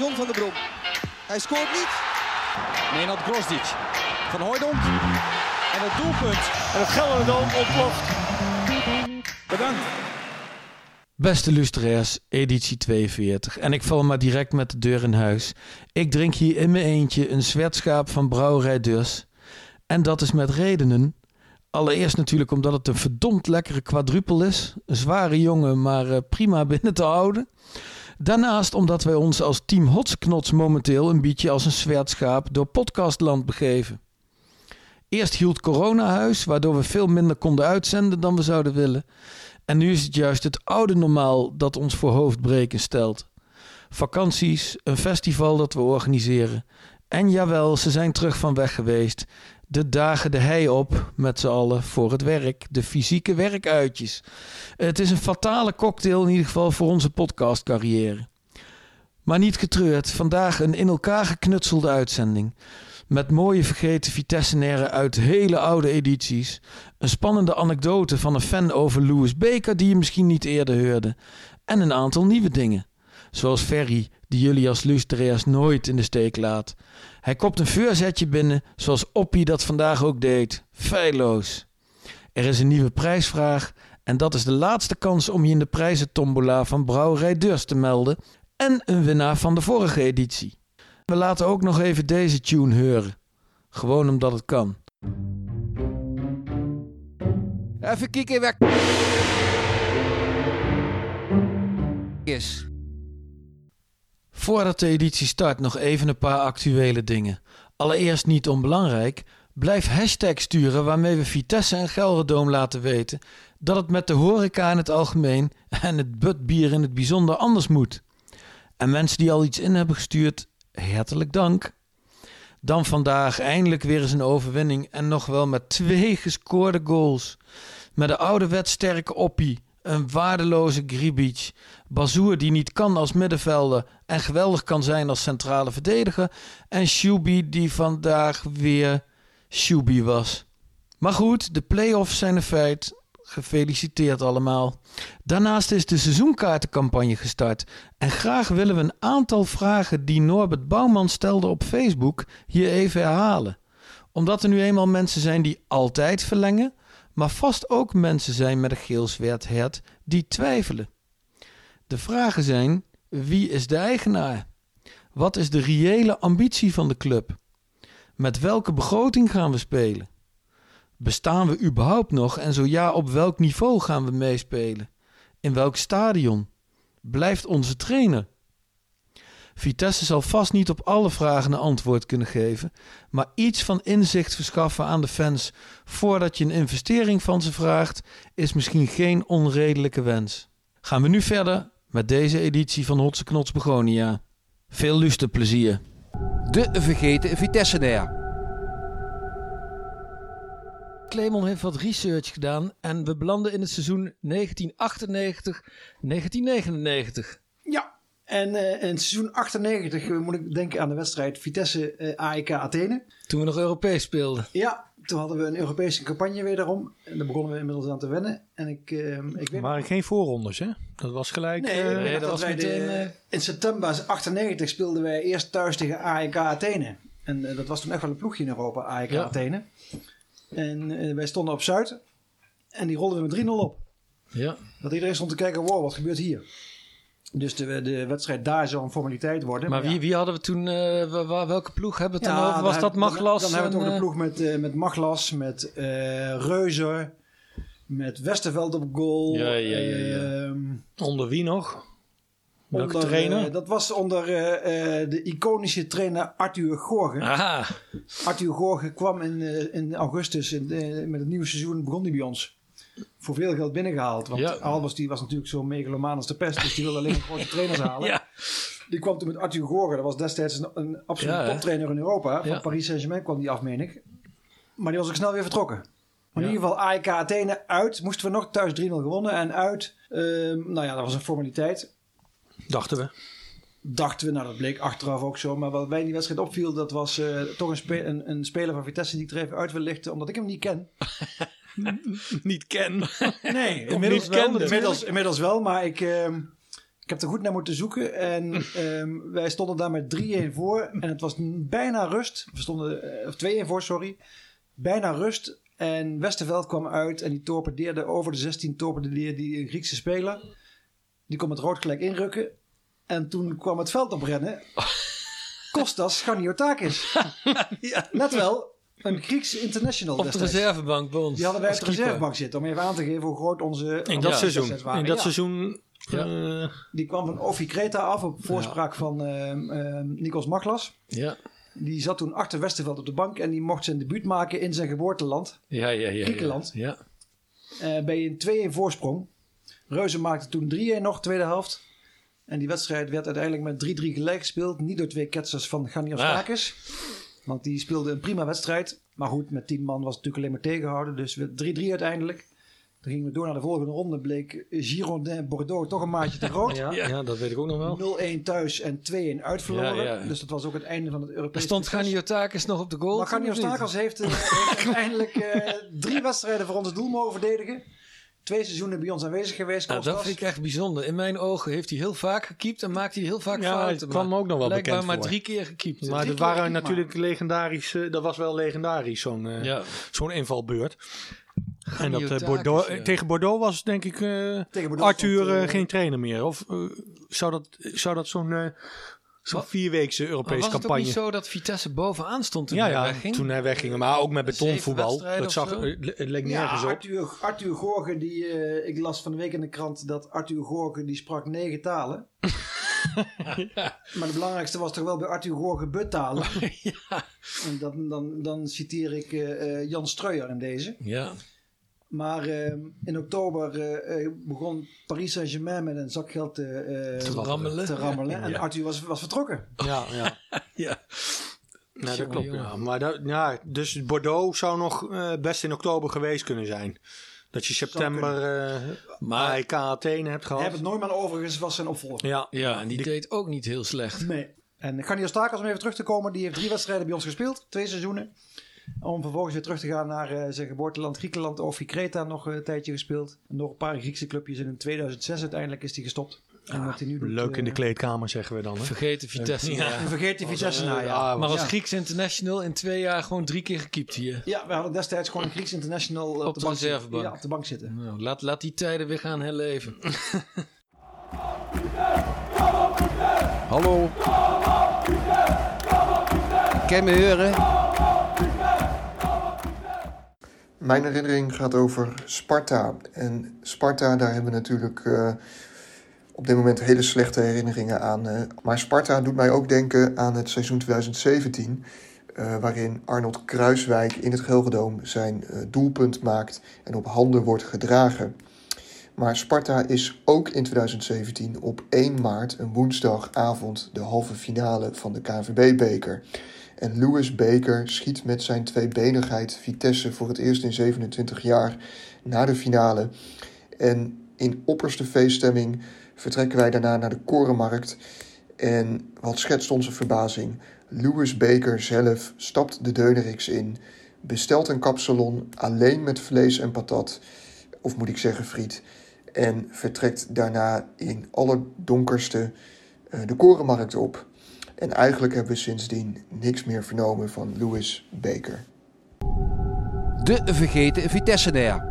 John van der Brom. Hij scoort niet. Nenad Grosdic. Van Hooydonk. En het doelpunt. En het Gelderdoom ontploft. Bedankt. Beste luisteraars, editie 42. En ik val maar direct met de deur in huis. Ik drink hier in mijn eentje een zwetschaap van Brouwerij Dus. En dat is met redenen. Allereerst natuurlijk omdat het een verdomd lekkere quadrupel is. Een zware jongen, maar eh, prima binnen te houden. Daarnaast omdat wij ons als team Hotsknots momenteel een beetje als een zwertschaap door podcastland begeven. Eerst hield corona huis, waardoor we veel minder konden uitzenden dan we zouden willen. En nu is het juist het oude normaal dat ons voor hoofdbreken stelt. Vakanties, een festival dat we organiseren. En jawel, ze zijn terug van weg geweest. De dagen de hei op, met z'n allen, voor het werk. De fysieke werkuitjes. Het is een fatale cocktail in ieder geval voor onze podcastcarrière. Maar niet getreurd, vandaag een in elkaar geknutselde uitzending. Met mooie vergeten Vitessenaren uit hele oude edities. Een spannende anekdote van een fan over Louis Baker die je misschien niet eerder hoorde. En een aantal nieuwe dingen. Zoals Ferry, die jullie als luisteraars nooit in de steek laat. Hij kopt een veurzetje binnen, zoals Oppie dat vandaag ook deed. Feilloos. Er is een nieuwe prijsvraag en dat is de laatste kans om je in de prijzentombola van Brouwerij Deurs te melden. En een winnaar van de vorige editie. We laten ook nog even deze tune horen. Gewoon omdat het kan. Even kieken weg. Is. Voordat de editie start nog even een paar actuele dingen. Allereerst niet onbelangrijk, blijf sturen waarmee we Vitesse en Gelderdoom laten weten dat het met de horeca in het algemeen en het butbier in het bijzonder anders moet. En mensen die al iets in hebben gestuurd, hartelijk dank. Dan vandaag eindelijk weer eens een overwinning en nog wel met twee gescoorde goals. Met de ouderwets sterke Oppie, een waardeloze Gribic, Bazoer die niet kan als middenvelder en geweldig kan zijn als centrale verdediger en Shubi die vandaag weer Shubi was. Maar goed, de play-offs zijn een feit. Gefeliciteerd allemaal. Daarnaast is de seizoenkaartencampagne gestart. En graag willen we een aantal vragen die Norbert Bouwman stelde op Facebook hier even herhalen. Omdat er nu eenmaal mensen zijn die altijd verlengen, maar vast ook mensen zijn met een geel-zwart hert die twijfelen. De vragen zijn: wie is de eigenaar? Wat is de reële ambitie van de club? Met welke begroting gaan we spelen? Bestaan we überhaupt nog en zo ja, op welk niveau gaan we meespelen? In welk stadion? Blijft onze trainer? Vitesse zal vast niet op alle vragen een antwoord kunnen geven, maar iets van inzicht verschaffen aan de fans voordat je een investering van ze vraagt, is misschien geen onredelijke wens. Gaan we nu verder met deze editie van Hotse Knots Begonia. Veel luisterplezier. De vergeten Vitesse-nair. Clemon heeft wat research gedaan en we belanden in het seizoen 1998-1999. Ja, en eh, in seizoen 98 eh, moet ik denken aan de wedstrijd Vitesse eh, AEK Athene. Toen we nog Europees speelden. Ja, toen hadden we een Europese campagne wederom. En daar begonnen we inmiddels aan te wennen. En ik, eh, ik weet Maar geen voorrondes, hè? Dat was gelijk. Nee, dat dat was wij meteen, de- eh, in september 98 speelden wij eerst thuis tegen AEK Athene. En dat was toen echt wel een ploegje in Europa, AEK Ja. Athene. En wij stonden op Zuid. En die rolden we met 3-0 op. Ja. Dat iedereen stond te kijken, wow, wat gebeurt hier? Dus de, de wedstrijd daar zou een formaliteit worden. Maar ja. wie, wie hadden we toen, eh, welke ploeg hebben we het Ja, dan over? Was dat heb- dan- Maglas? Dan, hebben we over de eh, ploeg met, eh, met Maglas, met eh Reuzer, met Westerveld op goal. Ja, ja, ja, ja. Ehm, Onder wie nog? Welke onder, trainer? dat was onder eh, eh, de iconische trainer Arthur Gorgen. Aha, Arthur Gorgen kwam in, eh, in augustus in, met het nieuwe seizoen, begon hij bij ons. Voor veel geld binnengehaald. Want Ja. Albers die was natuurlijk zo megalomaan als de pest. Dus die wilde alleen grote trainers halen. Ja. Die kwam toen met Arthur Gorgen. Dat was destijds een, een hè? toptrainer in Europa. Van. Paris Saint-Germain kwam die af, meen ik. Maar die was ook snel weer vertrokken. Maar in ieder geval AEK Athene uit. Moesten we nog thuis 3-0 gewonnen. En uit, ehm, nou ja, dat was een formaliteit. Dachten we. Dachten we, nou dat bleek achteraf ook zo. Maar wat mij in die wedstrijd opviel, dat was eh, toch een, spe- een, een speler van Vitesse die ik er even uit wil lichten. Omdat ik hem niet ken. Niet ken. Nee, inmiddels wel. kende. Inmiddels, inmiddels wel, maar ik, ehm, ik heb er goed naar moeten zoeken. En ehm, wij stonden daar met 3-1 voor. En het was bijna rust. We stonden, eh, of 2-1 voor, sorry. Bijna rust. En Westerveld kwam uit en die torpedeerde over de 16 torpedeerde die Griekse speler. Die kon met rood gelijk inrukken. En toen kwam het veld oprennen. Kostas Ganiotakis. Net wel, een Griekse international Op de destijds. reservebank bij ons. Die hadden wij op de keeper. reservebank zitten. Om even aan te geven hoe groot onze... In dat seizoen. In dat Ja. seizoen. Ja. eh, Die kwam van Ofi Kreta af op voorspraak van ehm, ehm, Nikos Maglas. Ja. Die zat toen achter Westerveld op de bank en die mocht zijn debuut maken in zijn geboorteland. Ja, ja, ja. ja. Griekenland. Ja. Eh bij een 2-1 voorsprong. Reuzen maakte toen 3-1 nog, tweede helft. En die wedstrijd werd uiteindelijk met 3-3 gelijk gespeeld. Niet door twee ketsers van Ganiostakis. Want die speelde een prima wedstrijd. Maar goed, met 10 man was het natuurlijk alleen maar tegenhouden. Dus werd 3-3 uiteindelijk. Dan gingen we door naar de volgende ronde. Bleek Girondin Bordeaux toch een maatje te groot. ja, ja. dat weet ik ook nog wel. 0-1 thuis en 2-1 uitverloren. Ja, ja. Dus dat was ook het einde van het Er Europese stond. Ganiotakis nog op de goal. Maar Ganiotakis heeft, eh, heeft uiteindelijk eh, drie wedstrijden voor ons doel mogen verdedigen. Twee seizoenen bij ons aanwezig geweest. Nou, dat vind ik echt bijzonder. In mijn ogen heeft hij heel vaak gekiept en maakt hij heel vaak Ja, fouten. het kwam maar me ook nog wel bekend maar voor. drie keer gekiept. Maar dat waren gekiept natuurlijk legendarisch. eh, dat was wel legendarisch, zo'n eh, Ja. zo'n invalbeurt. En dat, eh, Bordeaux, ja. tegen Bordeaux was denk ik eh, Tegen Bordeaux Arthur eh, eh, geen trainer meer. Of eh, zou dat, zou dat zo'n eh, zo'n vierweekse Europese was het ook campagne... niet zo dat Vitesse bovenaan stond toen ja, hij ja, wegging? toen hij wegging. Maar ook met betonvoetbal. Dat zag, het leek Ja, nergens op. Arthur, Arthur Gorgen, die, eh, ik las van de week in de krant dat Arthur Gorgen die sprak negen talen. Maar het belangrijkste was toch wel bij Arthur Gorgen betalen. En dan, dan, dan citeer ik eh, eh, Jan Streuer in deze. Ja. Maar eh, in oktober eh, eh, begon Paris Saint-Germain met een zak geld te, eh, Te rammelen. te rammelen. En Arthur was, was vertrokken. Ja, ja. ja. Dat klopt. Ja. Maar dat, ja, dus Bordeaux zou nog eh, best in oktober geweest kunnen zijn. Dat je september eh Maar- AEK Athene hebt gehad. Herbert Neumann overigens was zijn opvolger. Ja, Ja, en die, deed ook niet heel slecht. Nee. En Ganios Takos, om even terug te komen, die heeft drie wedstrijden bij ons gespeeld. Twee seizoenen. Om vervolgens weer terug te gaan naar eh, zijn geboorteland Griekenland. Of Kreta nog een tijdje gespeeld. Nog een paar Griekse clubjes. En in 2006 uiteindelijk is hij gestopt. En wat hij nu doet, Leuk in de eh, kleedkamer zeggen we dan. Hè? Vergeten Vitesse. ja. Vergeet die Vitesse na, ja. ah, Maar als Ja. Grieks international in twee jaar gewoon drie keer gekiept hier. Ja, we hadden destijds gewoon een Grieks international eh, op, de bank zitten. reservebank. Ja, op de bank zitten. Nou, laat, laat die tijden weer gaan herleven. Hallo. Kan je me horen? Mijn herinnering gaat over Sparta. En Sparta, daar hebben we natuurlijk eh, op dit moment hele slechte herinneringen aan. eh. maar Sparta doet mij ook denken aan het seizoen 2017. eh, waarin Arnold Kruiswijk in het Gelredoom zijn doelpunt maakt en op handen wordt gedragen. Maar Sparta is ook in 2017 op 1 maart, een woensdagavond, de halve finale van de KNVB-beker. En Louis Baker schiet met zijn tweebenigheid Vitesse voor het eerst in 27 jaar naar de finale. En in opperste feeststemming vertrekken wij daarna naar de Korenmarkt. En wat schetst onze verbazing? Louis Baker zelf stapt de Deuneriks in, bestelt een kapsalon alleen met vlees en patat, of moet ik zeggen friet, en vertrekt daarna in allerdonkerste eh, de Korenmarkt op. En eigenlijk hebben we sindsdien niks meer vernomen van Louis Baker. De vergeten Vitesse-nair.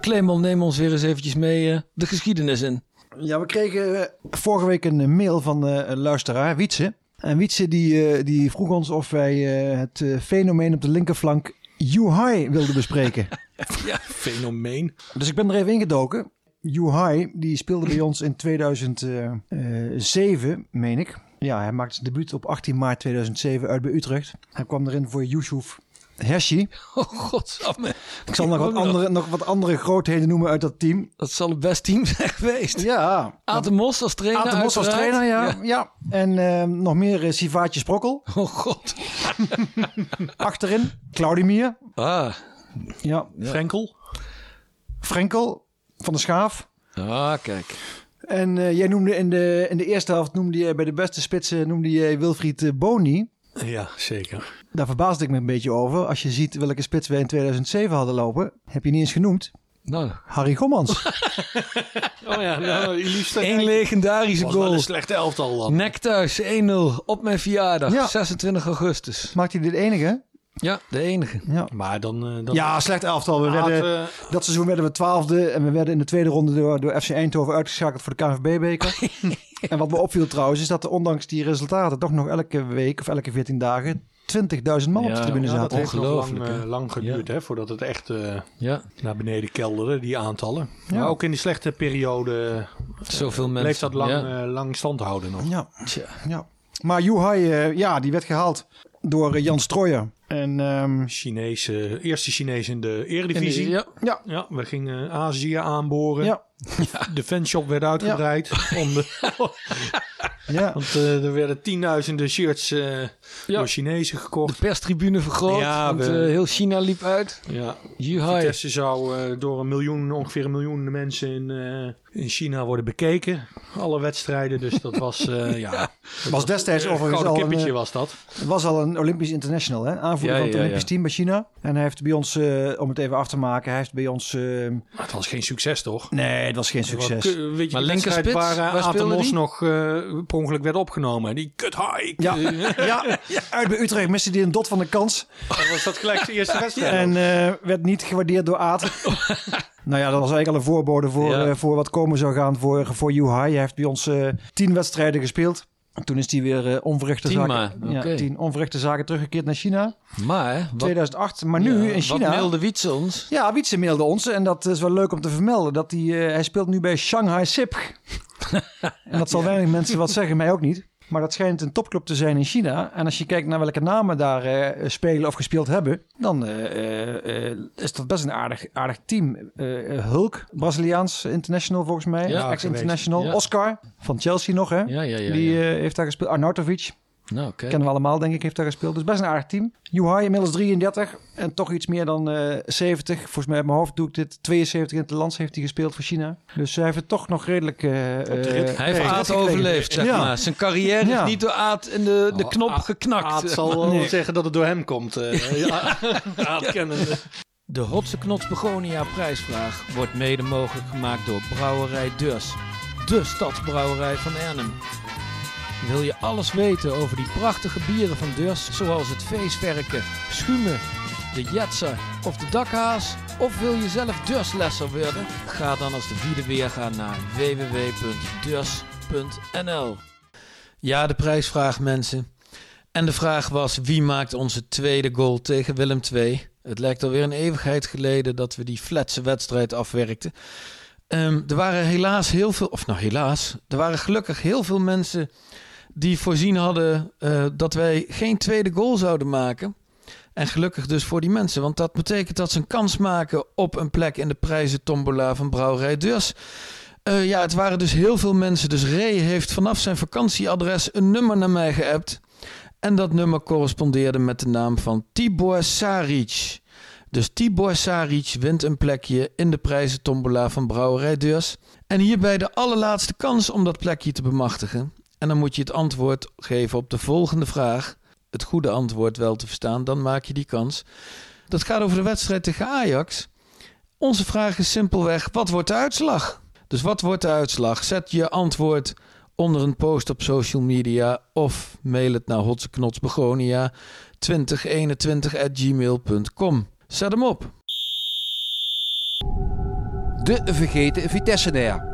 Clemon, neem ons weer eens eventjes mee eh, de geschiedenis in. Ja, we kregen eh, vorige week een eh, mail van eh, een luisteraar, Wietse. En Wietse die, eh, die vroeg ons of wij eh, het eh, fenomeen op de linkerflank Juhai wilden bespreken. Fenomeen. dus ik ben er even ingedoken. Juhai, die speelde bij ons in 2007, meen ik. Ja, hij maakte zijn debuut op 18 maart 2007 uit bij Utrecht. Hij kwam erin voor Yusuf Hershey. Oh godsamme. Ik zal nog wat, andere, nog wat andere grootheden noemen uit dat team. Dat zal het best team zijn geweest. Ja. Aad de Mos als trainer Aad de Mos als trainer, ja. ja. En eh, nog meer uh, Sivaatje Sprokkel. Oh god. Achterin Claudimir. Ah. Ja. Frenkel. Frenkel van de Schaaf. Ah, kijk. En uh, jij noemde in de, in de eerste helft, noemde je bij de beste spitsen, noemde je Wilfried uh, Boni. Ja, zeker. Daar verbaasde ik me een beetje over. Als je ziet welke spits we in 2007 hadden lopen, heb je niet eens genoemd. Nou. Harry Gommans. oh ja, nou, Eén legendarische was goal. een slechte elftal dan. Nek thuis, 1-0 op mijn verjaardag, ja. 26 augustus. Maakt hij dit enige? Ja, de enige. Ja, maar dan, uh, dan... ja slecht elftal. We Haat, werden, uh... dat seizoen werden we twaalfde en we werden in de tweede ronde door, door FC Eindhoven uitgeschakeld voor de KNVB-beker. en wat me opviel trouwens is dat er ondanks die resultaten toch nog elke week of elke 14 dagen 20.000 man Ja, op de tribune Ja, zaten. dat heeft nog Ongelooflijk, lang, uh, lang geduurd hè, voordat het echt uh, Ja. naar beneden kelderde, die aantallen. Ja. Maar ook in die slechte periode Zoveel bleef mensen. dat lang, Ja. uh, lang stand houden nog. Ja, ja. Maar Juhai, uh, ja, die werd gehaald door uh, Jan Strooijer. En, um, Chinese, eerste Chinees in de eredivisie. Ja. ja, Ja, we gingen Azië aanboren. ja, De fanshop werd uitgebreid. Om de, ja. want uh, er werden tienduizenden shirts uh, Ja. door Chinezen De gekocht. perstribune vergroot, Ja, want we- eh, heel China liep uit. Ja. Juhai. Vitesse zou uh, door een miljoen, ongeveer een miljoen mensen in, uh, in China worden bekeken. Alle wedstrijden, dus dat was, uh, ja... Was destijds Een overigens al een, kippetje was dat. was al een Olympisch international, hè? aanvoerder Ja, van het ja, Olympisch ja. team bij China. En hij heeft bij ons, uh, om het even af te maken, hij heeft bij ons... Uh, Maar het was geen succes, toch? nee, het was geen succes. Wat, uh, weet je, Maar die linkerspits, waar waar speelde Atemos die? nog uh, per ongeluk werd opgenomen. Die kut hike. Ja, ja, uit bij Utrecht miste hij een dot van de kans. Dan was dat gelijk de eerste wedstrijd. En uh, werd niet gewaardeerd door Aad. nou ja, dat was eigenlijk al een voorbode voor, Ja. uh, voor wat komen zou gaan voor, voor Juhai. Hij heeft bij ons uh, tien wedstrijden gespeeld. Toen is hij weer uh, onverrichte, Tien zaken, maar, ja, tien onverrichte zaken teruggekeerd naar China. Maar, wat, 2008. Maar nu ja, in China... Wat mailde Wietse ons? Ja, Wietse mailde ons. En dat is wel leuk om te vermelden. Dat hij, uh, hij speelt nu bij Shanghai Sip. en dat zal weinig mensen wat zeggen, mij ook niet. Maar dat schijnt een topclub te zijn in China. En als je kijkt naar welke namen daar uh, spelen of gespeeld hebben, dan uh, uh, is dat best een aardig, aardig team. Hulk, Braziliaans international volgens mij. Ja, Ex-international. ja. Oscar van Chelsea nog, hè? Ja, ja, ja. Die heeft daar gespeeld. Arnautovic, nou, oké. kennen we allemaal, denk ik, heeft daar gespeeld. Dus best een aardig team. Juhai inmiddels 33 en toch iets meer dan uh, 70. Volgens mij uit mijn hoofd doe ik dit. 72 in het land heeft hij gespeeld voor China. Dus hij heeft het toch nog redelijk... Uh, Hij heeft Aad overleefd, zeg Ja. maar. Zijn carrière Ja. is niet door Aad in de, de Oh, knop Aad- geknakt. Aad zal wel Nee. zeggen dat het door hem komt. Uh, ja. Aad kennende. De Hotse Knots Begonia prijsvraag wordt mede mogelijk gemaakt door Brouwerij Deurs. De stadsbrouwerij van Arnhem. Wil je alles weten over die prachtige bieren van Deurs, zoals het feestwerken, schuimen, de jetser of de dakhaas? Of wil je zelf Deurslesser worden? Ga dan als de vierde weerga naar www.deurs.nl Ja, de prijsvraag mensen. En de vraag was, wie maakt onze tweede goal tegen Willem II? Het lijkt alweer een eeuwigheid geleden dat we die fletse wedstrijd afwerkten. Ehm, er waren helaas heel veel, of nou helaas, er waren gelukkig heel veel mensen die voorzien hadden eh, dat wij geen tweede goal zouden maken. En gelukkig dus voor die mensen, want dat betekent dat ze een kans maken op een plek in de prijzen tombola van Brouwerij Deurs. Eh, ja, het waren dus heel veel mensen. Dus Ray heeft vanaf zijn vakantieadres een nummer naar mij geappt. En dat nummer correspondeerde met de naam van Tibor Saric. Dus Tibor Saric wint een plekje in de prijzen tombola van Brouwerij Deurs. En hierbij de allerlaatste kans om dat plekje te bemachtigen. En dan moet je het antwoord geven op de volgende vraag. Het goede antwoord wel te verstaan, dan maak je die kans. Dat gaat over de wedstrijd tegen Ajax. Onze vraag is simpelweg, wat wordt de uitslag? Dus wat wordt de uitslag? Zet je antwoord onder een post op social media of mail het naar hotseknotsbegonia 2021@gmail.com. Zet hem op. De vergeten Vitesse-nair.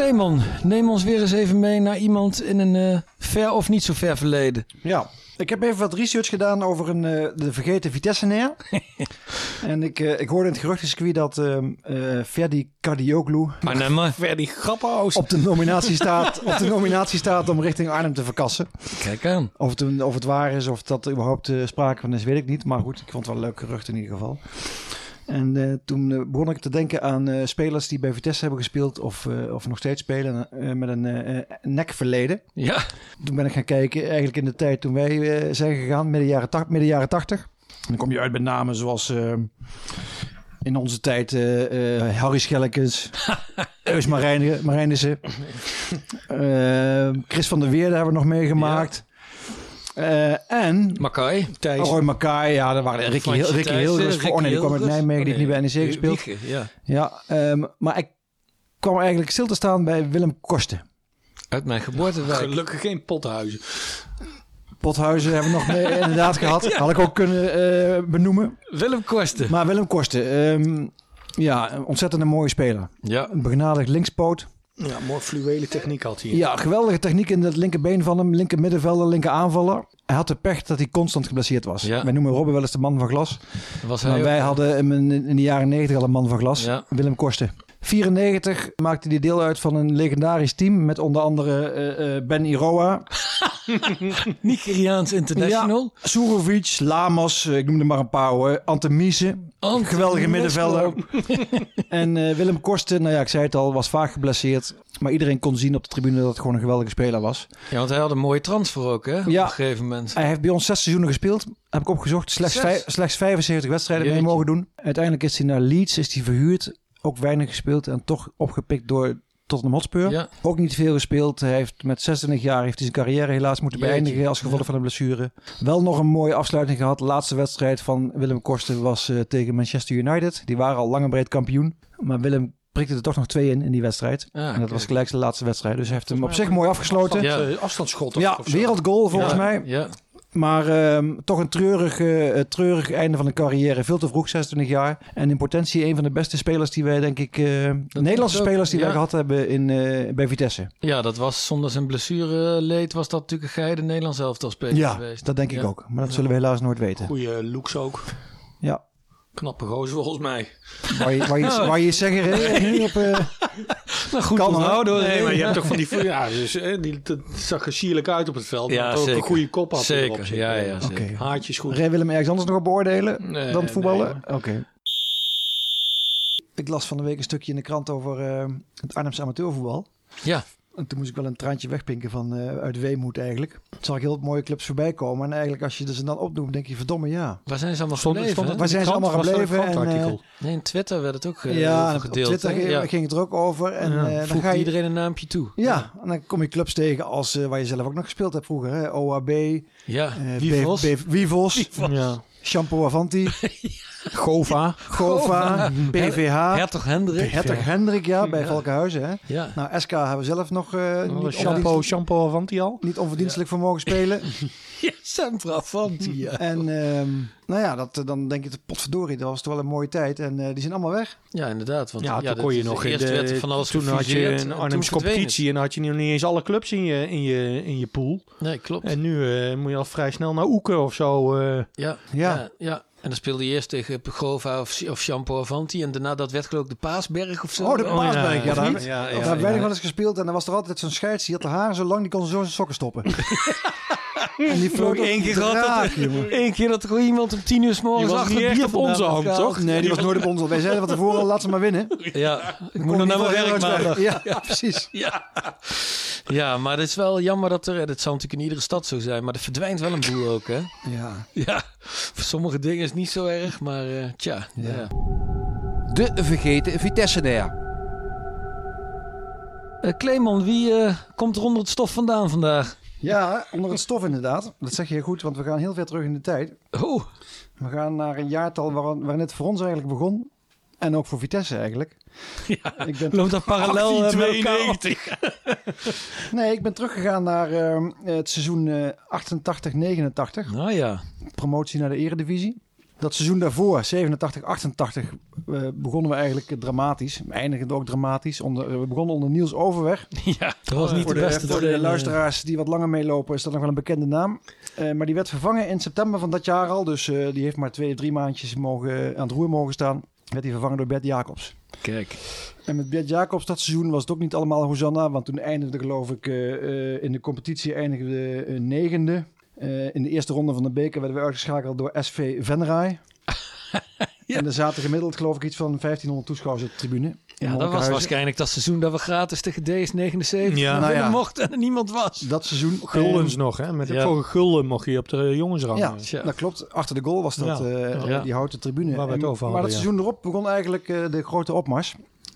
Clemon, neem ons weer eens even mee naar iemand in een eh, ver of niet zo ver verleden. Ja, Ik heb even wat research gedaan over een, eh, de vergeten Vitesse En ik, eh, ik hoorde in het geruchtencircuit dat ehm eh, Ferdi Cardioglu Arnhem. Verdi Grappenhuis. op de, nominatie staat, op de nominatie staat om richting Arnhem te verkassen. Kijk aan. Of het, of het waar is, of dat überhaupt eh, sprake van is, weet ik niet. Maar goed, ik vond het wel een leuk gerucht in ieder geval. En eh, toen eh, begon ik te denken aan eh, spelers die bij Vitesse hebben gespeeld of, of nog steeds spelen met een nekverleden. Ja. Toen ben ik gaan kijken, eigenlijk in de tijd toen wij zijn gegaan, midden jaren, ta- midden jaren 80. En dan kom je uit met namen zoals in onze tijd Harry Schellekens, Eus Marijnissen, Chris van der Weerde hebben we nog meegemaakt. Eh, en Makai. Thijs. Roy Makai, ja, daar waren Ricky, Hill- Ricky Hilgers. Ricky Oh nee, die kwam uit. Nijmegen, die Oh, heeft niet bij. NEC gespeeld. Ja. Ja, ehm, maar ik kwam eigenlijk stil te staan bij Willem Kosten. Uit mijn geboortewijk. Gelukkig geen pothuizen. Pothuizen hebben we nog mee, inderdaad gehad. Had ik ook kunnen eh, benoemen. Willem Kosten. Maar Willem Kosten, ehm, ja, een ontzettend een mooie speler. Ja. Een begenadigd linkspoot. Ja, mooi fluwele techniek had hij. Ja, geweldige techniek in het linkerbeen van hem. Linker middenvelder, linker aanvaller. Hij had de pech dat hij constant geblesseerd was. Ja. Wij noemen Robben wel eens de man van glas. Was hij Maar ook- wij hadden hem in, in de jaren 90 al een man van glas. Ja. Willem Kosten. 94 maakte hij deel uit van een legendarisch team met onder andere eh, eh, Ben Iroa, Nigeriaans International. Ja, Surovic, Lamos, eh, ik noemde maar een paar hoor. Antemise, Ante geweldige middenvelder. en eh, Willem Kosten, nou ja, ik zei het al, was vaak geblesseerd. Maar iedereen kon zien op de tribune dat het gewoon een geweldige speler was. Ja, want hij had een mooie transfer ook, hè? Op Ja. een gegeven moment. Hij heeft bij ons zes seizoenen gespeeld. Heb ik opgezocht. Slechts, slechts 75 wedstrijden mee Jeetje. mogen doen. Uiteindelijk is hij naar Leeds, is hij verhuurd. Ook weinig gespeeld en toch opgepikt door Tottenham Hotspur. Ja. Ook niet veel gespeeld. Hij heeft met 26 jaar heeft hij zijn carrière helaas moeten Jeetje. beëindigen als gevolg van een blessure. Wel nog een mooie afsluiting gehad. De laatste wedstrijd van Willem Kosten was eh, tegen Manchester United. Die waren al lang en breed kampioen. Maar Willem prikte er toch nog twee in in die wedstrijd. En dat kijk. was gelijk zijn laatste wedstrijd. Dus hij heeft hem op zich mooi afgesloten. Ja. Eh, afstandsschot Ja, wereldgoal volgens Ja, mij. Ja. Maar ehm, toch een treurig, eh, treurig einde van de carrière. Veel te vroeg, 26 jaar. En in potentie een van de beste spelers die wij, denk ik... eh, Nederlandse ook, spelers die wij gehad hebben in, eh, bij Vitesse. ja, dat was zonder zijn blessureleed was dat natuurlijk een geide Nederlands elftal speler Ja, geweest. dat denk ik Ja. ook. Maar dat zullen we helaas nooit weten. Goeie looks ook. Ja. Knappe gozer volgens mij. Waar je, waar je, waar je zeggen, hè, nu op... Nou, goed Kan, onthouden hoor. Nee, maar je hebt toch van die... Ja, dus, eh, die, dat zag er sierlijk uit op het veld. Ja, maar ook een goede kop had Zeker, erop zitten. ja, ja, Oké. zeker. Haartjes goed. Ray Willem ergens anders nog op beoordelen Nee, dan het voetballen? nee, Oké. Ik las van de week een stukje in de krant over eh, het Arnhemse amateurvoetbal. Ja. En toen moest ik wel een traantje wegpinken van eh, uit weemoed eigenlijk. Toen zag ik heel mooie clubs voorbij komen. En eigenlijk als je ze dan opnoemt, denk je verdomme ja. Waar zijn ze allemaal Stond- gebleven? stond hè? het Waar zijn ze allemaal gebleven? En, krantartikel? Nee, in Twitter werd het ook ge- ja, op gedeeld. Twitter ging, ja. ging het er ook over. En Ja. eh, dan ga je... iedereen een naampje toe. Ja, en dan kom je clubs tegen als eh, waar je zelf ook nog gespeeld hebt vroeger. Hè? OAB, eh Ja, Wievos, Wievos. Wievos, Ja. Shampoo Avanti, Gova. Gova, PVH, Hertog Hendrik. Hertog Hendrik, ja, bij Valkenhuizen. Hè? Ja. Nou, SK hebben we zelf nog eh, niet, Shampoo, Avanti al. niet onverdienstelijk voor mogen spelen. ja, Sempre Avanti, ja. En ehm, nou ja, dat, dan denk je, potverdorie, dat was toch wel een mooie tijd. En eh, die zijn allemaal weg. Ja, inderdaad. Want, Ja, toen dat kon je nog in de, werd er van alles toen had je een toen Arnhems verdween competitie en dan had je nog niet eens alle clubs in je, in je, in je pool. Nee, klopt. En nu eh, moet je al vrij snel naar Oeken of zo. eh. Ja, Ja. ja. ja, En dan speelde je eerst tegen Pegova of, of Shampoo Avanti. En daarna dat werd geloof ik de Paasberg of zo. Oh, de Eh, Paasberg, ja, daar, wij nog wel eens gespeeld. En dan was er altijd zo'n scheids, die had de haren zo lang, die kon ze zo in zijn sokken stoppen. en die vloog één keer gehad. Eén keer dat er gewoon iemand om tien uur s morgens Die was achter niet het echt bier op onze hand, toch? Nee, die was nooit op ons. Wij zeiden van tevoren laat ze maar winnen. Ja, ik moet nog naar mijn werk maandag. Ja, ja, precies. Ja. ja, maar het is wel jammer dat er... Dat zal natuurlijk in iedere stad zo zijn. Maar er verdwijnt wel een boel ook, hè? Ja. Ja, voor sommige dingen is het niet zo erg. Maar eh, tja, ja. De vergeten Vitesse-nair. Eh, Clemon, wie eh, komt er onder het stof vandaan vandaag? Ja, onder het stof inderdaad. Dat zeg je goed, want we gaan heel ver terug in de tijd. Oh, We gaan naar een jaartal waar, waarin het voor ons eigenlijk begon. En ook voor Vitesse eigenlijk. ja. Ik ben, Loopt dat parallel eh, met elkaar op? nee, ik ben teruggegaan naar eh, het seizoen eh 88-89. Nou ja. Promotie naar de eredivisie. Dat seizoen daarvoor, 87-88, eh, begonnen we eigenlijk dramatisch. We eindigden ook dramatisch. Onder, we begonnen onder Niels Overweg. Ja, dat was niet voor de beste. Voor de luisteraars die wat langer meelopen is dat nog wel een bekende naam. Eh, maar die werd vervangen in september van dat jaar al. Dus eh, die heeft maar twee, drie maandjes mogen, aan het roer mogen staan. Werd hij vervangen door Bert Jacobs. Kijk. En met Bert Jacobs dat seizoen was het ook niet allemaal Hosanna. Want toen eindigde geloof ik eh, eh, in de competitie eh, negende. Eh, in de eerste ronde van de beker werden we uitgeschakeld door SV Venray. En er zaten gemiddeld geloof ik iets van 1500 toeschouwers op de tribune. Ja, dat was waarschijnlijk dat seizoen dat we gratis tegen DS79 Ja. ja, Nou ja. mochten en er niemand was. Dat seizoen. Guldens En- nog, hè? Met Ja. voor een gulden mocht je op de jongensrang. Ja, Tja. dat klopt. Achter de goal was dat Ja. eh, Ja. die houten tribune. Waar we het En- over maar dat ja. seizoen erop begon eigenlijk eh, de grote opmars.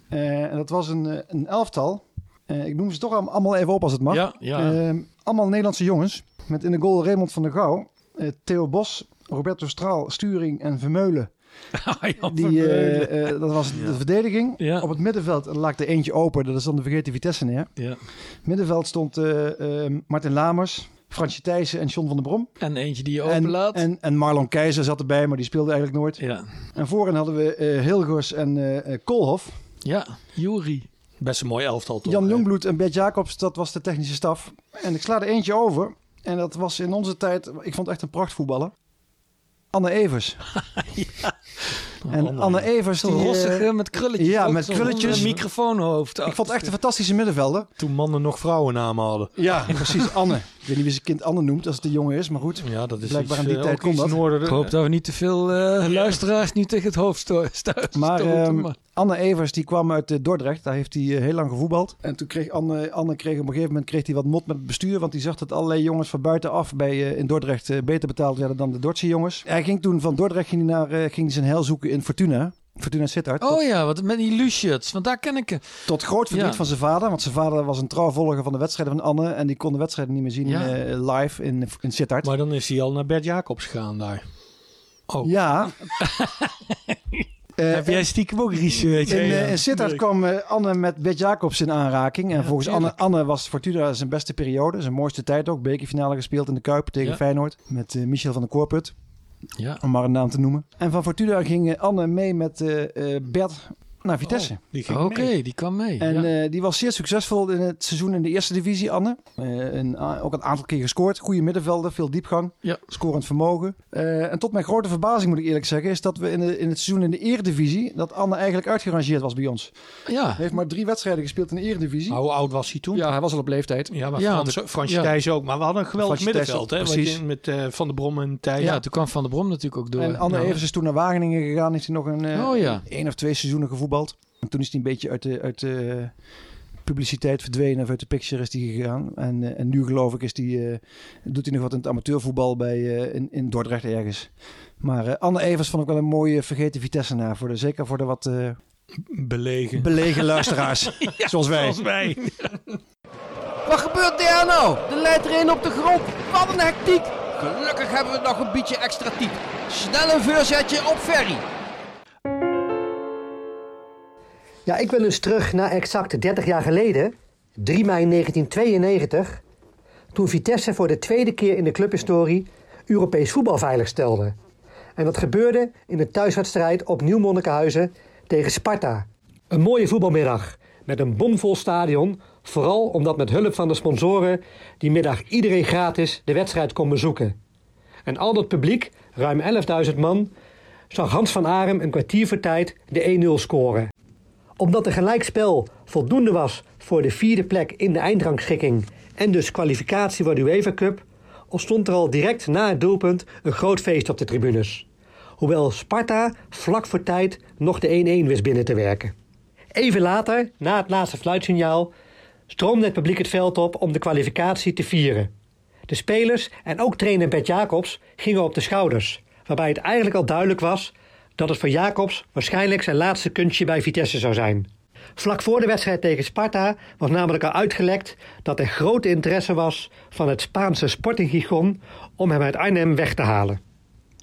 Eh, en dat was een, eh, een elftal. Eh, ik noem ze toch allemaal- allemaal even op als het mag. Ja, ja. Allemaal Nederlandse jongens. Met in de goal Raymond van der Gouw, eh, Theo Bos, Roberto Straal, Sturing en Vermeulen. Die, eh, eh, dat was de verdediging. Ja. Op het middenveld lag er eentje open. Dat is dan de vergeten Vitesse neer. ja. Middenveld stond eh, Martin Lamers, Fransje Thijssen en John van der Brom. En eentje die je En, openlaat. en, en Marlon Keizer zat erbij, maar die speelde eigenlijk nooit. ja. En voorin hadden we Hilgers en Koolhof. ja, Jury. Best een mooi elftal toch? Jan? Jongbloed en Bert Jacobs, dat was de technische staf. En ik sla er eentje over. En dat was in onze tijd, ik vond het echt een prachtvoetballer. Anne Evers. En Anne Evers, die... Zo'n eh, rossige met krulletjes. ja, met krulletjes. Een microfoonhoofd. ik vond het echt een fantastische middenvelder. Toen mannen nog vrouwennamen hadden. Ja, precies. Anne. Ik weet niet wie zijn kind Anne noemt als het een jongen is, maar goed. Ja, dat is Blijkbaar iets, in die eh, tijd dat. Ik hoop dat we niet te veel eh, luisteraars niet tegen het hoofd sto- stuiten. Maar ehm, maar- Anne Evers die kwam uit Dordrecht. Daar heeft hij heel lang gevoetbald. En toen kreeg Anne, Anne kreeg op een gegeven moment kreeg hij wat mot met het bestuur. Want hij zag dat allerlei jongens van buitenaf bij, in Dordrecht beter betaald werden dan de Dordtse jongens. Hij ging toen van Dordrecht ging hij naar, ging hij zijn heil zoeken in Fortuna. Fortuna Sittard. Oh ja, wat met die Luciats, want daar ken ik hem. Tot groot verdriet Ja. van zijn vader. Want zijn vader was een trouw volger van de wedstrijden van Anne. En die kon de wedstrijden niet meer zien Ja. eh, live in, in Sittard. Maar dan is hij al naar Bert Jacobs gegaan daar. Oh. Ja. Eh, Heb jij stiekem ook research? In, eh, in Sittard kwam Anne met Bert Jacobs in aanraking. En volgens Anne, Anne was Fortuna zijn beste periode. Zijn mooiste tijd ook. Bekerfinale gespeeld in de Kuip tegen Ja. Feyenoord. Met Michel van der Koorput. Ja. Om maar een naam te noemen. En van Fortuna ging Anne mee met eh, eh, Bert naar Vitesse. Oh, die ging Oké, die kwam mee. En ja. eh, die was zeer succesvol in het seizoen in de eerste divisie, Anne. Eh, een, a- ook een aantal keer gescoord. Goede middenvelder, veel diepgang. Ja. Scorend vermogen. Eh, en tot mijn grote verbazing moet ik eerlijk zeggen... is dat we in, de, in het seizoen in de eredivisie... dat Anne eigenlijk uitgerangeerd was bij ons. ja. Hij heeft maar drie wedstrijden gespeeld in de eredivisie. Hoe oud was hij toen? Ja, hij was al op leeftijd. Ja, maar Ja, Frans, Fransje. Thijs ook. Maar we hadden een geweldig Fransje middenveld. Hè? precies. Je- Met eh, Van der Brom en Thijs. ja, toen kwam Van der Brom natuurlijk ook door. En Anne Nou, Evers is toen naar Wageningen gegaan. Heeft hij nog een eh, Oh ja. één of twee seizoenen gevoetbald. En toen is hij een beetje uit de, uit de publiciteit verdwenen. Of uit de picture is hij gegaan. En, eh, en nu geloof ik is die, eh, doet hij nog wat in het amateurvoetbal bij, eh, in, in Dordrecht ergens. Maar eh, Anne Evers vond ik wel een mooie vergeten Vitesse na. Voor de, zeker voor de wat eh, Belegen. belegen luisteraars. zoals wij. Zoals wij. Wat gebeurt daar nou? De leidt erin op de grond. Wat een hectiek. Gelukkig hebben we nog een beetje extra tijd. Snel een voorzetje op Ferry. Ja, ik wil dus terug naar exact 30 jaar geleden, 3 mei 1992, toen Vitesse voor de tweede keer in de clubhistorie Europees voetbal veiligstelde. En dat gebeurde in een thuiswedstrijd op Nieuw Monnikenhuizen tegen Sparta. Een mooie voetbalmiddag met een bomvol stadion, vooral omdat met hulp van de sponsoren die middag iedereen gratis de wedstrijd kon bezoeken. En al dat publiek, ruim 11.000 man, zag Hans van Arem een kwartier voor tijd de 1-0 scoren omdat de gelijkspel voldoende was voor de vierde plek in de eindrangschikking en dus kwalificatie voor de UEFA Cup, ontstond er al direct na het doelpunt een groot feest op de tribunes. Hoewel Sparta vlak voor tijd nog de 1-1 wist binnen te werken. Even later, na het laatste fluitsignaal, stroomde het publiek het veld op om de kwalificatie te vieren. De spelers en ook trainer Bert Jacobs gingen op de schouders, waarbij het eigenlijk al duidelijk was dat het voor Jacobs waarschijnlijk zijn laatste kunstje bij Vitesse zou zijn. Vlak voor de wedstrijd tegen Sparta was namelijk al uitgelekt dat er grote interesse was van het Spaanse Sporting om hem uit Arnhem weg te halen.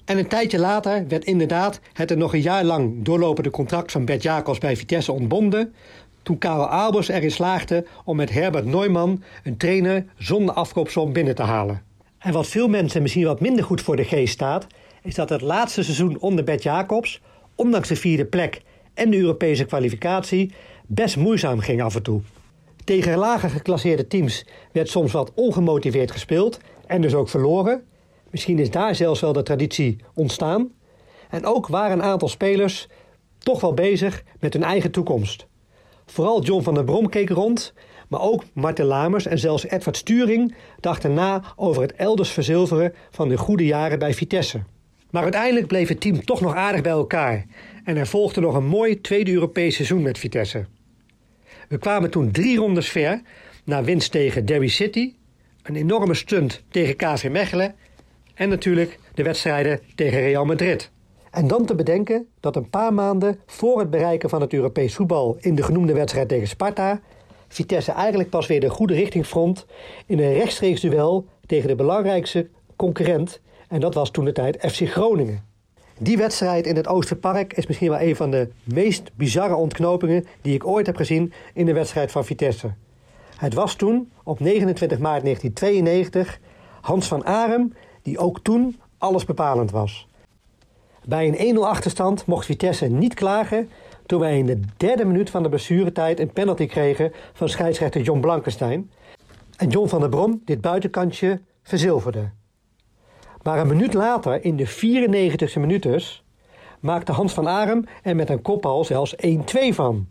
En een tijdje later werd inderdaad het er nog een jaar lang doorlopende contract van Bert Jacobs bij Vitesse ontbonden, toen Karel Albers erin slaagde om met Herbert Neumann een trainer zonder afkoopsom binnen te halen. En wat veel mensen misschien wat minder goed voor de geest staat, is dat het laatste seizoen onder Bert Jacobs, ondanks de vierde plek en de Europese kwalificatie best moeizaam ging af en toe. Tegen lager geclasseerde teams werd soms wat ongemotiveerd gespeeld en dus ook verloren. Misschien is daar zelfs wel de traditie ontstaan. En ook waren een aantal spelers toch wel bezig met hun eigen toekomst. Vooral John van der Brom keek rond, maar ook Martin Lamers en zelfs Edward Sturing dachten na over het elders verzilveren van de goede jaren bij Vitesse. Maar uiteindelijk bleef het team toch nog aardig bij elkaar en er volgde nog een mooi tweede Europees seizoen met Vitesse. We kwamen toen drie rondes ver naar winst tegen Derby City, een enorme stunt tegen KV Mechelen en natuurlijk de wedstrijden tegen Real Madrid. En dan te bedenken dat een paar maanden voor het bereiken van het Europees voetbal in de genoemde wedstrijd tegen Sparta, Vitesse eigenlijk pas weer de goede richting vond in een rechtstreeks duel tegen de belangrijkste concurrent en dat was toen de tijd FC Groningen. Die wedstrijd in het Oosterpark is misschien wel een van de meest bizarre ontknopingen die ik ooit heb gezien in de wedstrijd van Vitesse. Het was toen, op 29 maart 1992, Hans van Arem die ook toen alles bepalend was. Bij een 1-0 achterstand mocht Vitesse niet klagen toen wij in de derde minuut van de blessuretijd een penalty kregen van scheidsrechter John Blankenstein en John van der Brom dit buitenkantje verzilverde. Maar een minuut later, in de 94e minuut, maakte Hans van Arem er met een kopbal zelfs 1-2 van.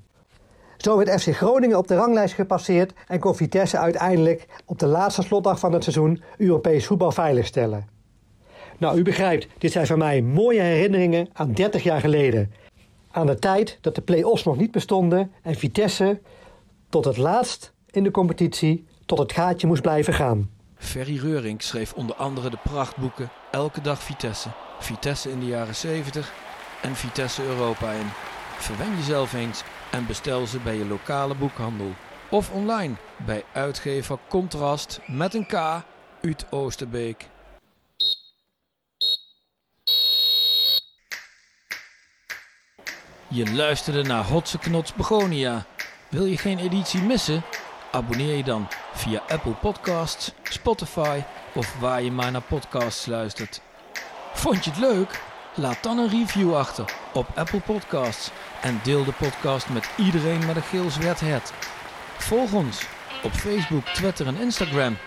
Zo werd FC Groningen op de ranglijst gepasseerd en kon Vitesse uiteindelijk op de laatste slotdag van het seizoen Europees voetbal veiligstellen. Nou, u begrijpt, dit zijn voor mij mooie herinneringen aan 30 jaar geleden. Aan de tijd dat de play-offs nog niet bestonden en Vitesse tot het laatst in de competitie tot het gaatje moest blijven gaan. Ferry Reuring schreef onder andere de prachtboeken Elke dag Vitesse, Vitesse in de jaren 70 en Vitesse Europa in. Verwen jezelf eens en bestel ze bij je lokale boekhandel. Of online bij uitgever Contrast met een K uit Oosterbeek. Je luisterde naar Hotse Knots Begonia. Wil je geen editie missen? Abonneer je dan via Apple Podcasts, Spotify of waar je maar naar podcasts luistert. Vond je het leuk? Laat dan een review achter op Apple Podcasts en deel de podcast met iedereen met een geel zwart het. Volg ons op Facebook, Twitter en Instagram.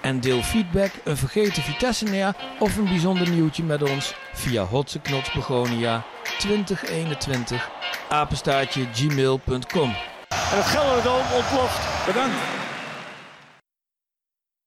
En deel feedback, een vergeten Vitesse neer of een bijzonder nieuwtje met ons via Hotse Knots Begonia 2021 apenstaartje gmail.com. En het Gelderdoom ontploft. Bedankt.